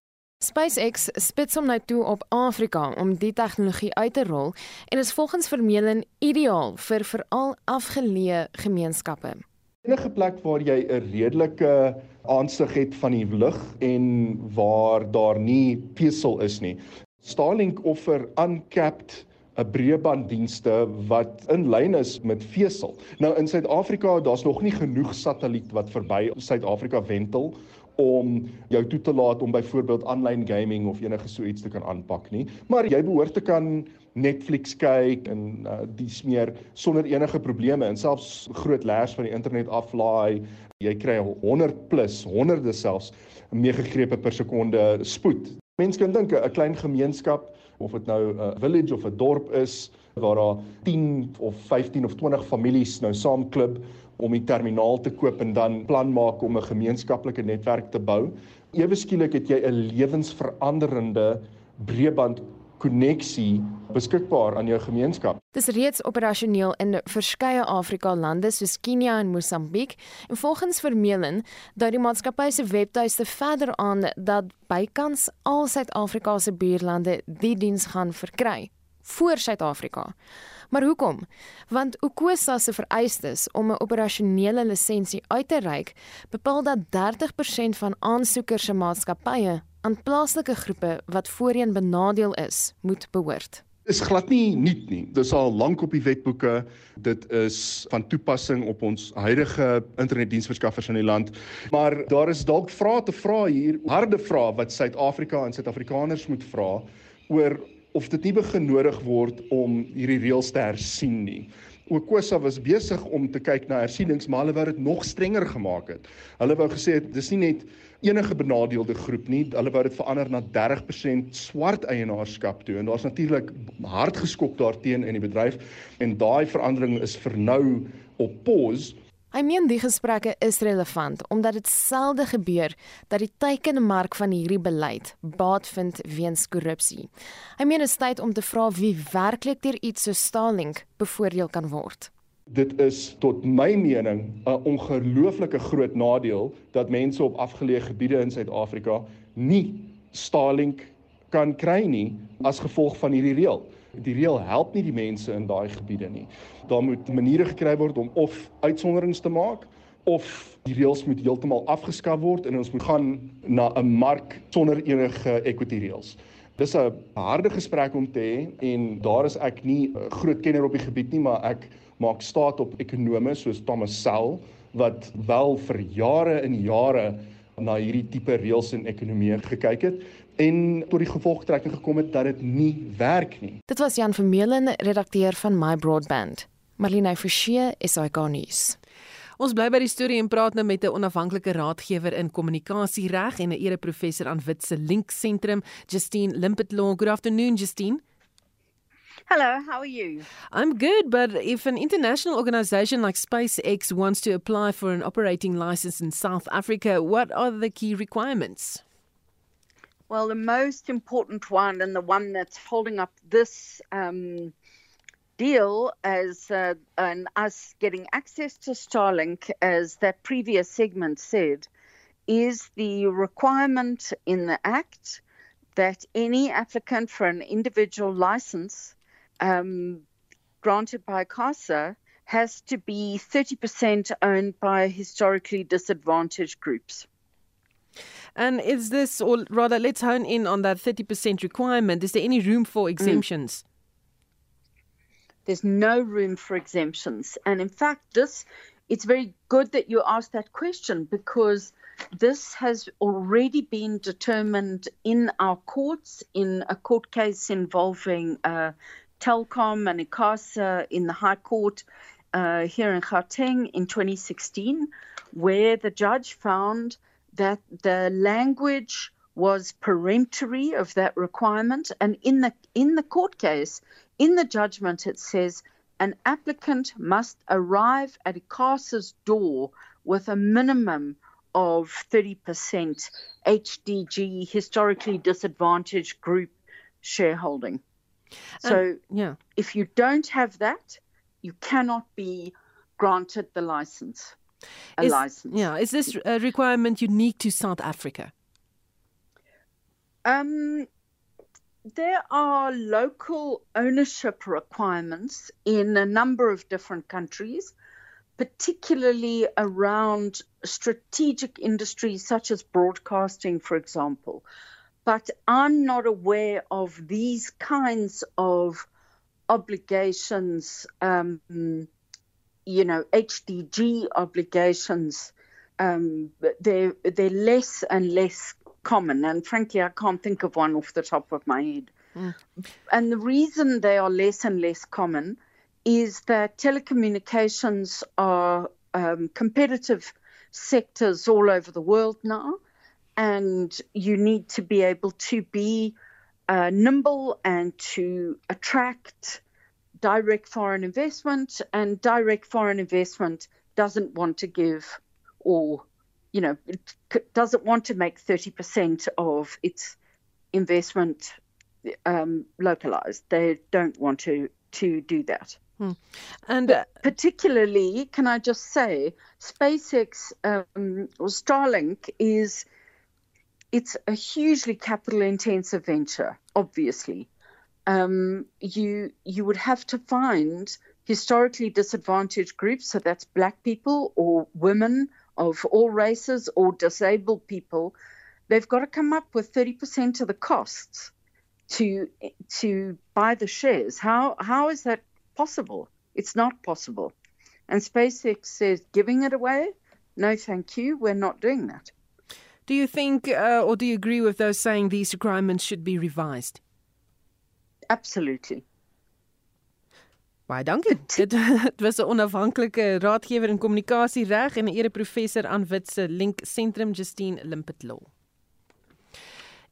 SpaceX spits hom nou toe op Afrika om die tegnologie uit te rol en is volgens Vermeulen ideaal vir veral afgeleë gemeenskappe. Enige plek waar jy 'n redelike aansig het van die lug en waar daar nie pesel is nie. Starlink offer uncapped 'n breëbanddienste wat in lyn is met vesel. Nou in Suid-Afrika, daar's nog nie genoeg satelliet wat verby Suid-Afrika wentel om jou toe te laat om byvoorbeeld aanlyn gaming of enige so iets te kan aanpak nie. Maar jy behoort te kan Netflix kyk en uh, dis meer sonder enige probleme en selfs groot lers van die internet aflaai. Jy kry 100 plus, honderde selfs meegegrepe per sekonde spoed. Mense kan dink 'n klein gemeenskap of dit nou 'n village of 'n dorp is waar daar 10 of 15 of 20 families nou saamklub om die terminaal te koop en dan plan maak om 'n gemeenskaplike netwerk te bou. Ewe skielik het jy 'n lewensveranderende breëband koneksie beskikbaar aan jou gemeenskap. Dit is reeds operasioneel in verskeie Afrika lande soos Kenia en Mosambiek en volgens Vermeulen dat die maatskappy se webtuiste verder aan dat bykans al Suid-Afrika se buurlande die diens gaan verkry voor Suid-Afrika. Maar hoekom? Want Ukosa se vereistes om 'n operasionele lisensie uit te reik, bepaal dat 30% van aansoekers se maatskappye aan plaaslike groepe wat voorheen benadeel is, moet behoort is glad nie nuut nie. Dis al lank op die wetboeke. Dit is van toepassing op ons huidige internetdiensverskaffers in die land. Maar daar is dalk vrae te vra hier, harde vrae wat Suid-Afrika en Suid-Afrikaners moet vra oor of dit nie begin nodig word om hierdie reëls te hersien nie. Okosa was besig om te kyk na hersienings, maar hulle wou dit nog strenger gemaak het. Hulle wou gesê het dis nie net enige benadeelde groep nie, hulle wou dit verander na 30% swart eienaarskap toe en daar's natuurlik hard geskok daarteenoor in die bedryf en daai verandering is vir nou op pause Hy meen die gesprekke is relevant omdat dit selde gebeur dat die teikende mark van hierdie beleid baat vind weens korrupsie. Hy meen dit is tyd om te vra wie werklik deur iets so Starlink bevoordeel kan word. Dit is tot my mening 'n ongelooflike groot nadeel dat mense op afgeleë gebiede in Suid-Afrika nie Starlink kan kry nie as gevolg van hierdie reël die reël help nie die mense in daai gebiede nie. Daar moet maniere gekry word om of uitsonderings te maak of die reëls moet heeltemal afgeskaf word en ons moet gaan na 'n mark sonder enige equity reëls. Dis 'n harde gesprek om te hê en daar is ek nie 'n groot kenner op die gebied nie, maar ek maak staat op ekonome soos Thomas Sell wat wel vir jare en jare na hierdie tipe reëls en ekonomie gekyk het en tot die gevolgtrekking gekom het dat dit nie werk nie. Dit was Jan Vermeulen, redakteur van My Broadband. Marlene Forsie, SAK nuus. Ons bly by die storie en praat nou met 'n onafhanklike raadgewer in kommunikasiereg en 'n ereprofessor aan Witse Link Sentrum, Justine Limpetlaw. Good afternoon, Justine. Hello, how are you? I'm good, but if an international organization like SpaceX wants to apply for an operating license in South Africa, what are the key requirements? Well, the most important one and the one that's holding up this um, deal as uh, and us getting access to Starlink, as that previous segment said, is the requirement in the Act that any applicant for an individual license um, granted by CASA has to be 30% owned by historically disadvantaged groups. And is this, or rather, let's hone in on that 30% requirement. Is there any room for mm. exemptions? Mm. There's no room for exemptions. And in fact, this it's very good that you asked that question because this has already been determined in our courts in a court case involving uh, Telkom and ICASA in the High Court uh, here in Gauteng in 2016, where the judge found that the language was peremptory of that requirement and in the in the court case in the judgment it says an applicant must arrive at a ICASA's door with a minimum of 30% HDG historically disadvantaged group shareholding. So um, yeah. if you don't have that, you cannot be granted the license a is, license. Yeah, is this a requirement unique to South Africa? Um, there are local ownership requirements in a number of different countries, particularly around strategic industries such as broadcasting, for example. But I'm not aware of these kinds of obligations um, you know, HDG obligations, um, they're, they're less and less common. And frankly, I can't think of one off the top of my head. Mm. And the reason they are less and less common is that telecommunications are um, competitive sectors all over the world now. And you need to be able to be uh, nimble and to attract direct foreign investment, and direct foreign investment doesn't want to give or, you know, it doesn't want to make 30% of its investment um, localized. They don't want to, to do that. Hmm. And uh, particularly, can I just say, SpaceX um, or Starlink is it's a hugely capital intensive venture, obviously um, you you would have to find historically disadvantaged groups, so that's black people or women of all races or disabled people, they've got to come up with 30% of the costs to to buy the shares. How how is that possible? It's not possible. And SpaceX says giving it away? No, thank you. We're not doing that. Do you think uh, or do you agree with those saying these requirements should be revised? Absolutely. Baie dankie. Dit, dit was 'n onafhanklike raadgewer in kommunikasie reg en 'n ereprofessor aan Witse Link Sentrum Justine Limpet Law.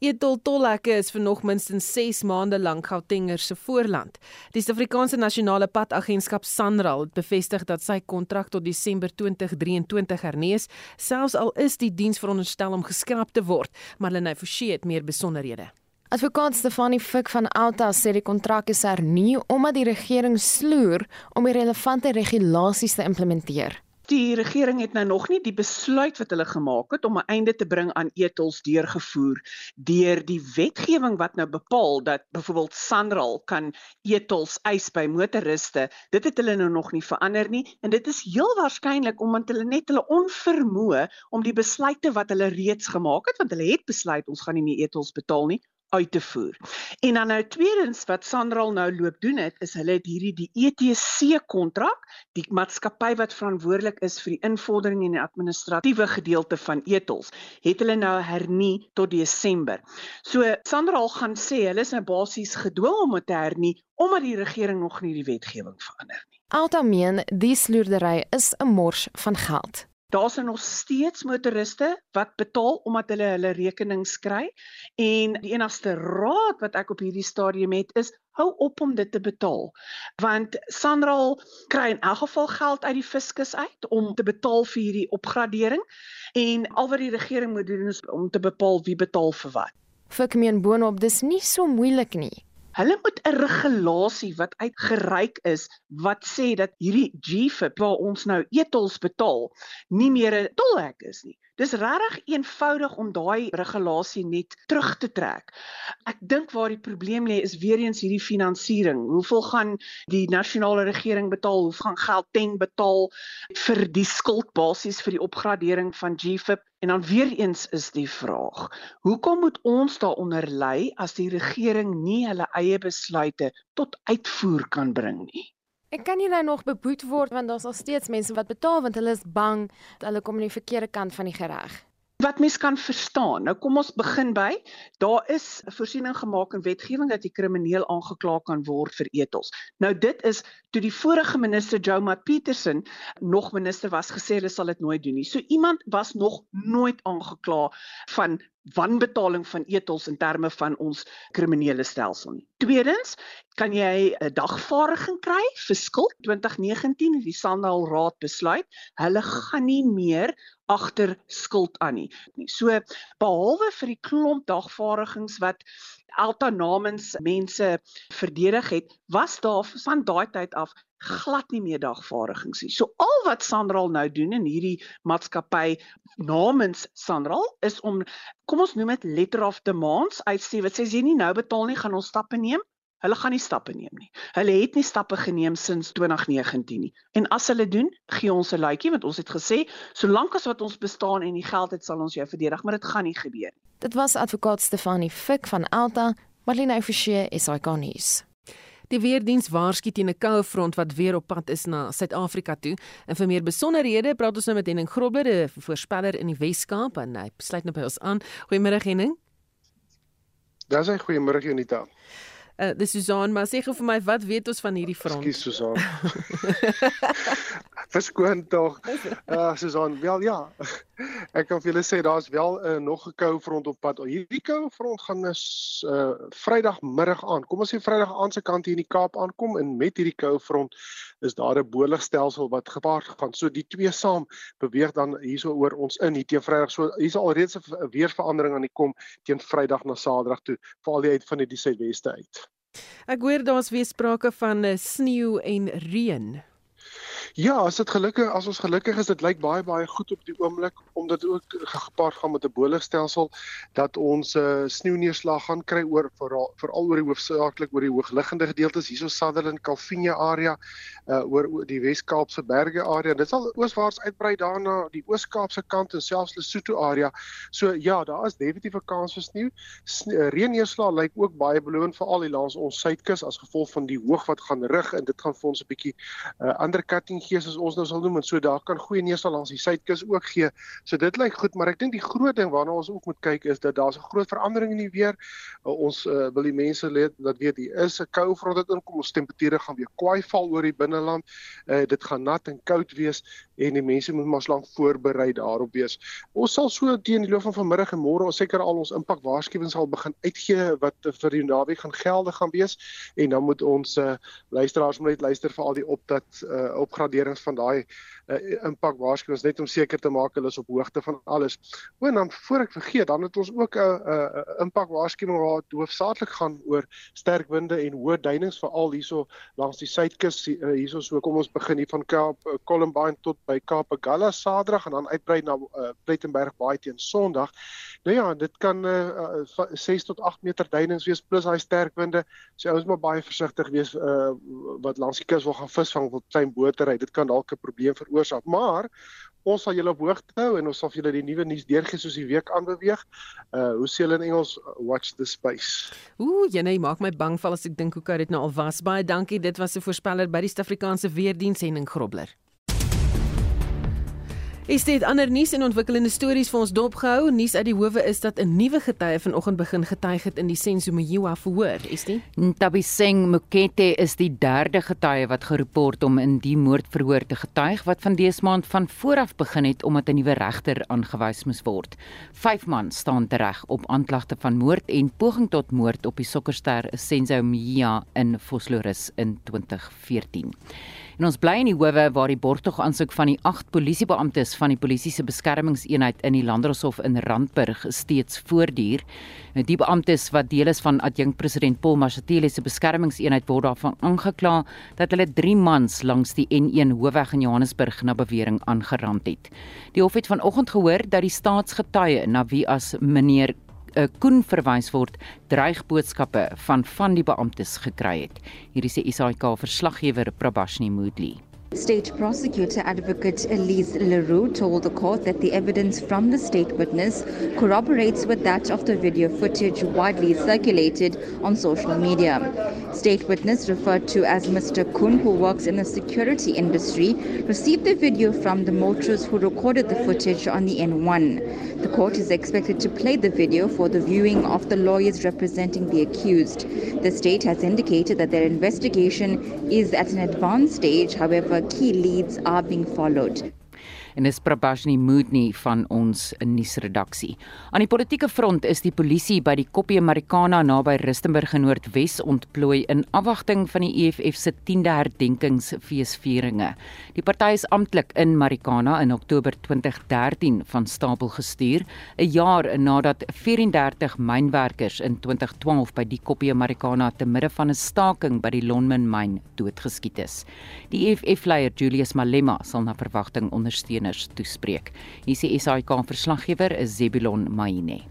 Etol tolhekke is vir nog minstens 6 maande lank Gautengers se voorland. Die Suid-Afrikaanse Nasionale Padagentskap SANRAL het bevestig dat sy kontrak tot Desember 2023 hernees, selfs al is die diens veronderstel om geskraap te word, maar Lenay Forsie het meer besonderhede. Advokaat Stefanie Fik van Alta sê die kontrak is hernie omdat die regering sloer om die relevante regulasies te implementeer die regering het nou nog nie die besluit wat hulle gemaak het om 'n einde te bring aan etels deurgevoer deur die wetgewing wat nou bepaal dat byvoorbeeld Sanral kan etels eis by motoriste. Dit het hulle nou nog nie verander nie en dit is heel waarskynlik omdat hulle net hulle onvermoë om die besluite wat hulle reeds gemaak het want hulle het besluit ons gaan nie meer etels betaal nie uit te voer. En dan nou tweedens wat Sanral nou loop doen het, is hulle het hierdie die ETC kontrak, die maatskappy wat verantwoordelik is vir die invordering en die administratiewe gedeelte van etels, het hulle nou hernie tot Desember. So Sanral gaan sê hulle is nou basies gedwing om dit te hernie omdat die regering nog nie die wetgewing verander nie. Altameen, die sloerdery is 'n mors van geld. Daar's nog steeds motoriste wat betaal omdat hulle hulle rekenings kry en die enigste raad wat ek op hierdie stadium het is hou op om dit te betaal want Sanral kry in elk geval geld uit die fiskus uit om te betaal vir hierdie opgradering en al wat die regering moet doen is om te bepaal wie betaal vir wat. Fik meen boonop dis nie so moeilik nie. Hulle moet 'n regulasie wat uitgereik is wat sê dat hierdie GFIP waar ons nou etels betaal nie meer 'n tolhek is nie. Dis regtig eenvoudig om daai regulasie net terug te trek. Ek dink waar die probleem lê is weer eens hierdie finansiering. Hoeveel gaan die nasionale regering betaal? Hoeveel gaan Gauteng betaal vir die skuldbasis vir die opgradering van GFIP? En dan weer eens is die vraag: Hoekom moet ons daaronder ly as die regering nie hulle eie besluite tot uitvoer kan bring nie? Ek kan nie nou nog beboet word want daar's al steeds mense wat betaal want hulle is bang dat hulle kom in die verkeerde kant van die reg. Wat mens kan verstaan. Nou kom ons begin by, daar is 'n voorsiening gemaak in wetgewing dat jy krimineel aangekla kan word vir etels. Nou dit is toe die vorige minister Joe Mat Petersen nog minister was gesê hulle sal dit nooit doen nie. So iemand was nog nooit aangekla van wanbetaling van etels in terme van ons kriminele stelsel nie. Tweedens, kan jy 'n dagvaarding kry vir skuld 2019 het die Sandal Raad besluit, hulle gaan nie meer agter skuld aan nie. So behalwe vir die klomp dagvaardings wat Alta namens mense verdedig het, was daar van daai tyd af glad nie meer dagvaardings nie. So al wat Sandral nou doen in hierdie maatskappy namens Sandral is om kom ons noem dit letter of demands uitstel wat sê as jy nie nou betaal nie, gaan ons stappe neem. Hulle gaan nie stappe neem nie. Hulle het nie stappe geneem sins 2019 nie. En as hulle doen, gee ons 'n luitjie want ons het gesê solank as wat ons bestaan en die geld het sal ons jou verdedig, maar dit gaan nie gebeur nie. Dit was advokaat Stefanie Fik van Alta, Marlene Forsie, SAK nuus. Die weerdiens waarsku teen 'n koue front wat weer op pad is na Suid-Afrika toe. En vir meer besonderhede praat ons nou met Henning Grobler, 'n voorspeller in die Wes-Kaap en hy sluit nou by ons aan. Goeiemôre Henning. Dis 'n goeiemôre Unita. Uh, dis Susan, maar sê gou vir my wat weet ons van hierdie front? Ekskuus Susan. Verskoon tog. Uh Susan, wel ja. Ek kan vir julle sê daar's wel 'n uh, nog 'n koue front op pad. Hierdie koue front gaan is uh Vrydagmiddag aan. Kom ons sê Vrydag aan se kant hier in die Kaap aankom en met hierdie koue front is daar 'n boligstelsel wat gepaard gaan. So die twee saam beweeg dan hierso oor ons in hier teen Vrydag. So hier's al reeds 'n weerverandering aan die kom teen Vrydag na Saterdag toe, veral die uit van die suidweste uit. Ek hoor daar's weer sprake van eh, sneeu en reën. Ja, as dit gelukkig as ons gelukkig is, dit lyk baie baie goed op die oomblik omdat ook gepaard gaan met 'n boligstelsel dat ons uh, sneeuneerslag gaan kry oor veral veral oor die hoofsaaklik oor die hoogliggende gedeeltes hierso Sutherland, Calvinia area, uh oor, oor die Wes-Kaapse berge area. Dit sal ooswaarts uitbrei daarna die Oos-Kaapse kant en selfs Lesotho area. So ja, daar is definitief 'n kans vir sneeu. Uh, Reënneerslag lyk ook baie belovend veral hier langs ons suidkus as gevolg van die hoog wat gaan rig en dit gaan vir ons 'n bietjie uh ander cutting gee soos ons nou sal noem en so daar kan goeie neerslag langs die suidkus ook gee. So dit lyk goed, maar ek dink die groot ding waarna ons ook moet kyk is dat daar's 'n groot verandering in die weer. Uh, ons uh, wil die mense leer dat weet hier is 'n koue front wat inkom, ons temperature gaan weer kwaai val oor die binneland. Uh, dit gaan nat en koud wees en die mense moet maar lank voorberei daarop wees. Ons sal so teen die loop van vanmiddag en môre ons seker al ons impak waarskuwings sal begin uitgee wat vir die naweek gaan geldig gaan wees en dan moet ons uh, luisteraars moet net luister vir al die opdat uh, opgraderings van daai uh, impak waarskuwings net om seker te maak hulle is op hoogte van alles. O en dan voor ek vergeet, dan het ons ook 'n uh, uh, impak waarskuwing waar hoofsaaklik gaan oor sterk winde en hoë duinings veral hierso langs die suidkus uh, hierso so kom ons begin hier van Kaap uh, Columbine tot by Kaapagala Saterdag en dan uitbrei na uh, Plettenberg Baai teen Sondag. Nou ja, dit kan uh, uh, 6 tot 8 meter duinings wees plus daai sterk winde. So ouens moet baie versigtig wees uh, wat langs die kus wil gaan visvang of klein bote ry. Dit kan dalk 'n probleem veroorsaak, maar ons sal julle op hoogte hou en ons sal vir julle die nuwe nuus deurgee soos die week aanbeweeg. Uh hoe sê hulle in Engels watch the space. Ooh, jy nee, maak my bang val as ek dink hoe koud dit nou al was. Baie dankie. Dit was 'n voorspeller by die Suid-Afrikaanse Weerdienste en in Grobler. Is dit ander nuus en ontwikkelende stories vir ons dopgehou? Nuus uit die howe is dat 'n nuwe getuie vanoggend begin getuig het in die Senzomeyiwa verhoor, is dit? Ntabiseng Mokete is die derde getuie wat geroep word om in die moordverhoor te getuig wat van dese maand van vooraf begin het omdat 'n nuwe regter aangewys moes word. Vyf man staan tereg op aanklagte van moord en poging tot moord op die sokkerster Senzomeyiwa in Vosloorus in 2014. En ons bly in die howe waar die borgtog aansoek van die 8 polisiebeamptes van die polisie se beskermingseenheid in die Landdroshof in Randburg steeds voortduur. Nou, die beamptes wat deel is van adjunk president Paul Mashatile se beskermingseenheid word daarvan aangekla dat hulle 3 mans langs die N1 hoofweg in Johannesburg na bewering aangerand het. Die hof het vanoggend gehoor dat die staatsgetuie na wie as meneer uh, koen verwys word dreigboodskappe van van die beamptes gekry het. Hier is die ISAK verslaggewer Prabashni Moodley. State prosecutor advocate Elise LaRue told the court that the evidence from the state witness corroborates with that of the video footage widely circulated on social media. State witness referred to as Mr. Kun, who works in the security industry, received the video from the motorist who recorded the footage on the N1. The court is expected to play the video for the viewing of the lawyers representing the accused. The state has indicated that their investigation is at an advanced stage, however, key leads are being followed. En dis Prabashni Moodney van ons nuusredaksie. Aan die politieke front is die polisie by die Koppie Americana naby Rustenburg in Noordwes ontplooi in afwagting van die EFF se 10de herdenkingsfeesvieringe. Die party is amptelik in Marikana in Oktober 2013 van stapel gestuur, 'n jaar nadat 34 mynwerkers in 2012 by die Koppie Americana te midde van 'n staking by die Lonmin myn doodgeskiet is. Die EFF-leier Julius Malema sal na verwagting ondersteun ondersteuners toespreek. Hier sê SAK verslaggewer is Zebulon Maine.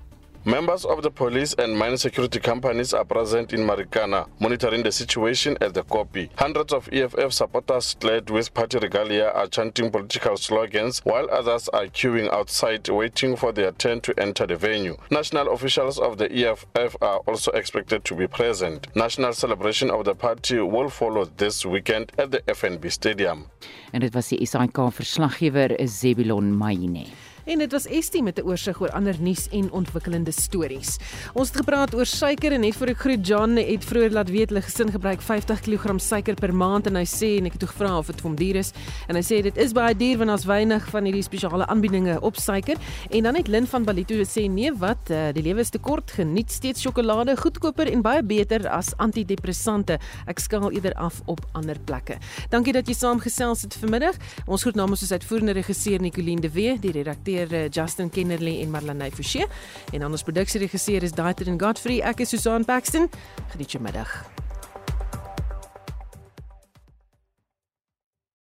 Members of the police and mine security companies are present in Marikana, monitoring the situation at the copy. Hundreds of EFF supporters clad with party regalia are chanting political slogans, while others are queuing outside waiting for their turn to enter the venue. National officials of the EFF are also expected to be present. National celebration of the party will follow this weekend at the FNB Stadium. En dit was die SAK Maine. En dit was Estie met 'n oorsig oor ander nuus en ontwikkelende stories. Ons het gepraat oor suiker en net voor ek groet John het vroeër laat weet hulle gesin gebruik 50 kg suiker per maand en hy sê en ek het toe gevra of dit vir hom duur is en hy sê dit is baie duur want ons weinig van hierdie spesiale aanbiedinge op suiker en dan het Lin van Balito sê nee wat uh, die lewe is te kort geniet steeds sjokolade goedkoper en baie beter as antidepressante ek skaal eerder af op ander plekke. Dankie dat jy saamgesels het vanmiddag. Ons groet namens ons uitvoerende regisseur Nicoline de Wee, die redakteur redakteur eh, Justin Kennerly en Marlene Forsie en ons produksieregisseur is Daitrin Godfrey. Ek is Susan Paxton. Geniet jou middag.